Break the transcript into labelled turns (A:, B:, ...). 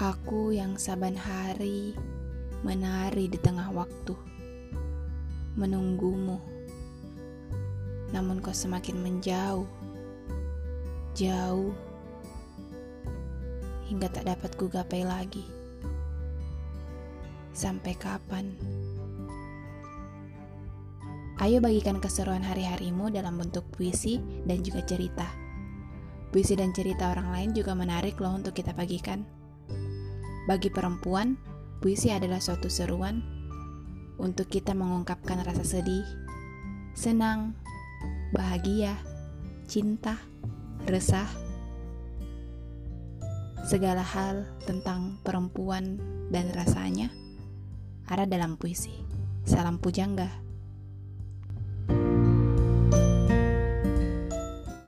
A: Aku yang saban hari menari di tengah waktu, menunggumu. Namun kau semakin menjauh, jauh, hingga tak dapat ku gapai lagi. Sampai kapan? Ayo bagikan keseruan hari-harimu dalam bentuk puisi dan juga cerita. Puisi dan cerita orang lain juga menarik loh untuk kita bagikan. Bagi perempuan, puisi adalah suatu seruan untuk kita mengungkapkan rasa sedih, senang, bahagia, cinta, resah, segala hal tentang perempuan dan rasanya ada dalam puisi. Salam pujangga.